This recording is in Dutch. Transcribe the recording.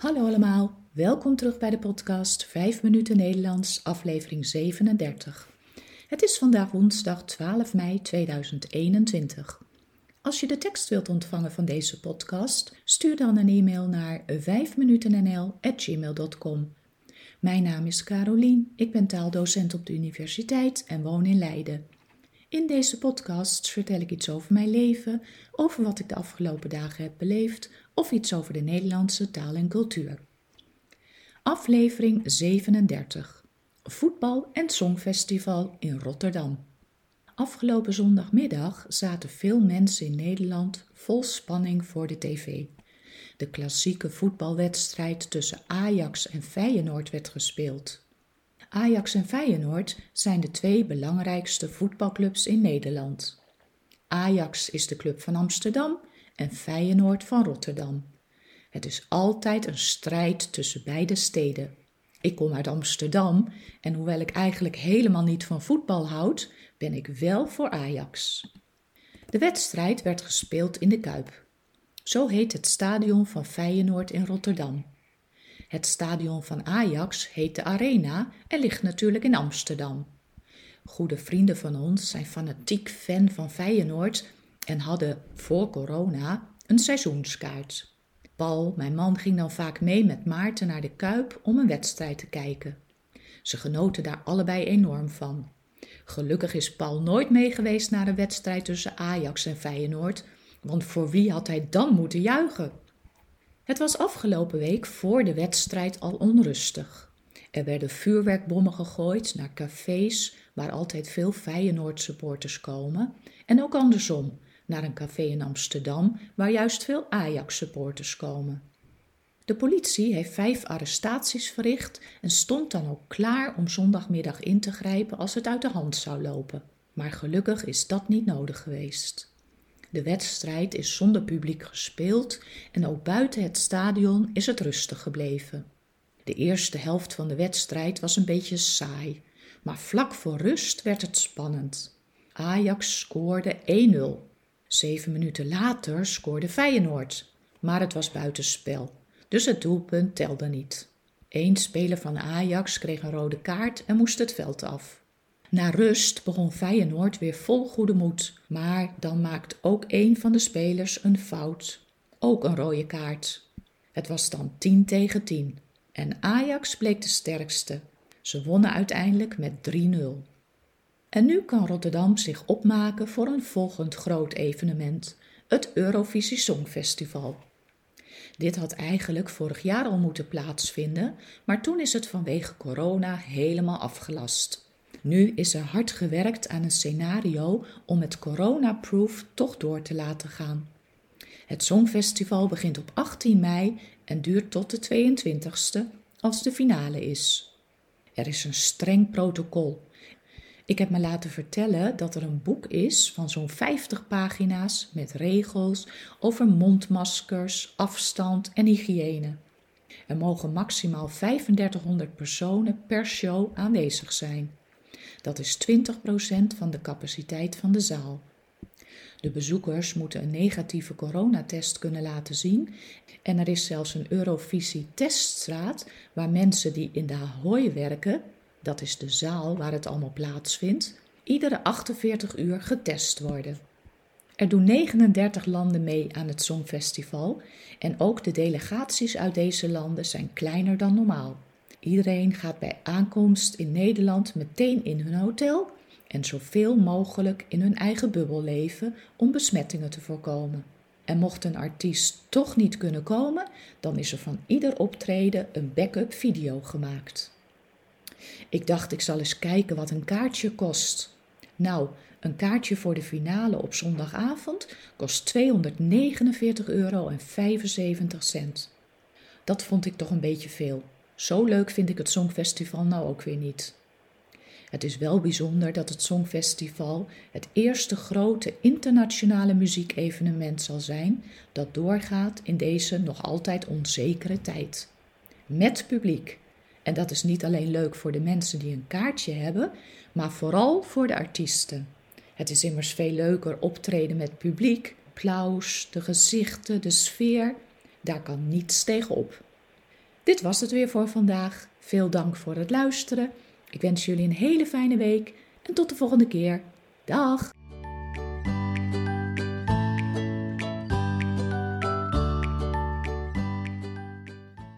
Hallo allemaal, welkom terug bij de podcast 5 minuten Nederlands, aflevering 37. Het is vandaag woensdag 12 mei 2021. Als je de tekst wilt ontvangen van deze podcast, stuur dan een e-mail naar 5minutennl@gmail.com. Mijn naam is Carolien, ik ben taaldocent op de universiteit en woon in Leiden. In deze podcast vertel ik iets over mijn leven, over wat ik de afgelopen dagen heb beleefd of iets over de Nederlandse taal en cultuur. Aflevering 37 Voetbal- en Songfestival in Rotterdam. Afgelopen zondagmiddag zaten veel mensen in Nederland vol spanning voor de tv. De klassieke voetbalwedstrijd tussen Ajax en Feyenoord werd gespeeld. Ajax en Feyenoord zijn de twee belangrijkste voetbalclubs in Nederland. Ajax is de club van Amsterdam en Feyenoord van Rotterdam. Het is altijd een strijd tussen beide steden. Ik kom uit Amsterdam en hoewel ik eigenlijk helemaal niet van voetbal houd, ben ik wel voor Ajax. De wedstrijd werd gespeeld in de Kuip. Zo heet het stadion van Feyenoord in Rotterdam. Het stadion van Ajax heet de Arena en ligt natuurlijk in Amsterdam. Goede vrienden van ons zijn fanatiek fan van Feyenoord en hadden voor corona een seizoenskaart. Paul, mijn man, ging dan vaak mee met Maarten naar de Kuip om een wedstrijd te kijken. Ze genoten daar allebei enorm van. Gelukkig is Paul nooit mee geweest naar een wedstrijd tussen Ajax en Feyenoord, want voor wie had hij dan moeten juichen? Het was afgelopen week voor de wedstrijd al onrustig. Er werden vuurwerkbommen gegooid naar cafés waar altijd veel Feyenoord-supporters komen en ook andersom, naar een café in Amsterdam waar juist veel Ajax-supporters komen. De politie heeft vijf arrestaties verricht en stond dan ook klaar om zondagmiddag in te grijpen als het uit de hand zou lopen. Maar gelukkig is dat niet nodig geweest. De wedstrijd is zonder publiek gespeeld en ook buiten het stadion is het rustig gebleven. De eerste helft van de wedstrijd was een beetje saai, maar vlak voor rust werd het spannend. Ajax scoorde 1-0. Zeven minuten later scoorde Feyenoord, maar het was buitenspel, dus het doelpunt telde niet. Eén speler van Ajax kreeg een rode kaart en moest het veld af. Na rust begon Feyenoord weer vol goede moed, maar dan maakt ook een van de spelers een fout. Ook een rode kaart. Het was dan 10 tegen 10 en Ajax bleek de sterkste. Ze wonnen uiteindelijk met 3-0. En nu kan Rotterdam zich opmaken voor een volgend groot evenement, het Eurovisie Songfestival. Dit had eigenlijk vorig jaar al moeten plaatsvinden, maar toen is het vanwege corona helemaal afgelast. Nu is er hard gewerkt aan een scenario om het coronaproof toch door te laten gaan. Het Songfestival begint op 18 mei en duurt tot de 22e als de finale is. Er is een streng protocol. Ik heb me laten vertellen dat er een boek is van zo'n 50 pagina's met regels over mondmaskers, afstand en hygiëne. Er mogen maximaal 3500 personen per show aanwezig zijn. Dat is 20% van de capaciteit van de zaal. De bezoekers moeten een negatieve coronatest kunnen laten zien en er is zelfs een Eurovisie teststraat waar mensen die in de Ahoy werken, dat is de zaal waar het allemaal plaatsvindt, iedere 48 uur getest worden. Er doen 39 landen mee aan het Songfestival en ook de delegaties uit deze landen zijn kleiner dan normaal. Iedereen gaat bij aankomst in Nederland meteen in hun hotel en zoveel mogelijk in hun eigen bubbel leven om besmettingen te voorkomen. En mocht een artiest toch niet kunnen komen, dan is er van ieder optreden een backup video gemaakt. Ik dacht ik zal eens kijken wat een kaartje kost. Nou, een kaartje voor de finale op zondagavond kost 249,75 euro. Dat vond ik toch een beetje veel. Zo leuk vind ik het Songfestival nou ook weer niet. Het is wel bijzonder dat het Songfestival het eerste grote internationale muziekevenement zal zijn dat doorgaat in deze nog altijd onzekere tijd. Met publiek. En dat is niet alleen leuk voor de mensen die een kaartje hebben, maar vooral voor de artiesten. Het is immers veel leuker optreden met publiek, applaus, de gezichten, de sfeer. Daar kan niets tegenop. Dit was het weer voor vandaag. Veel dank voor het luisteren. Ik wens jullie een hele fijne week en tot de volgende keer. Dag!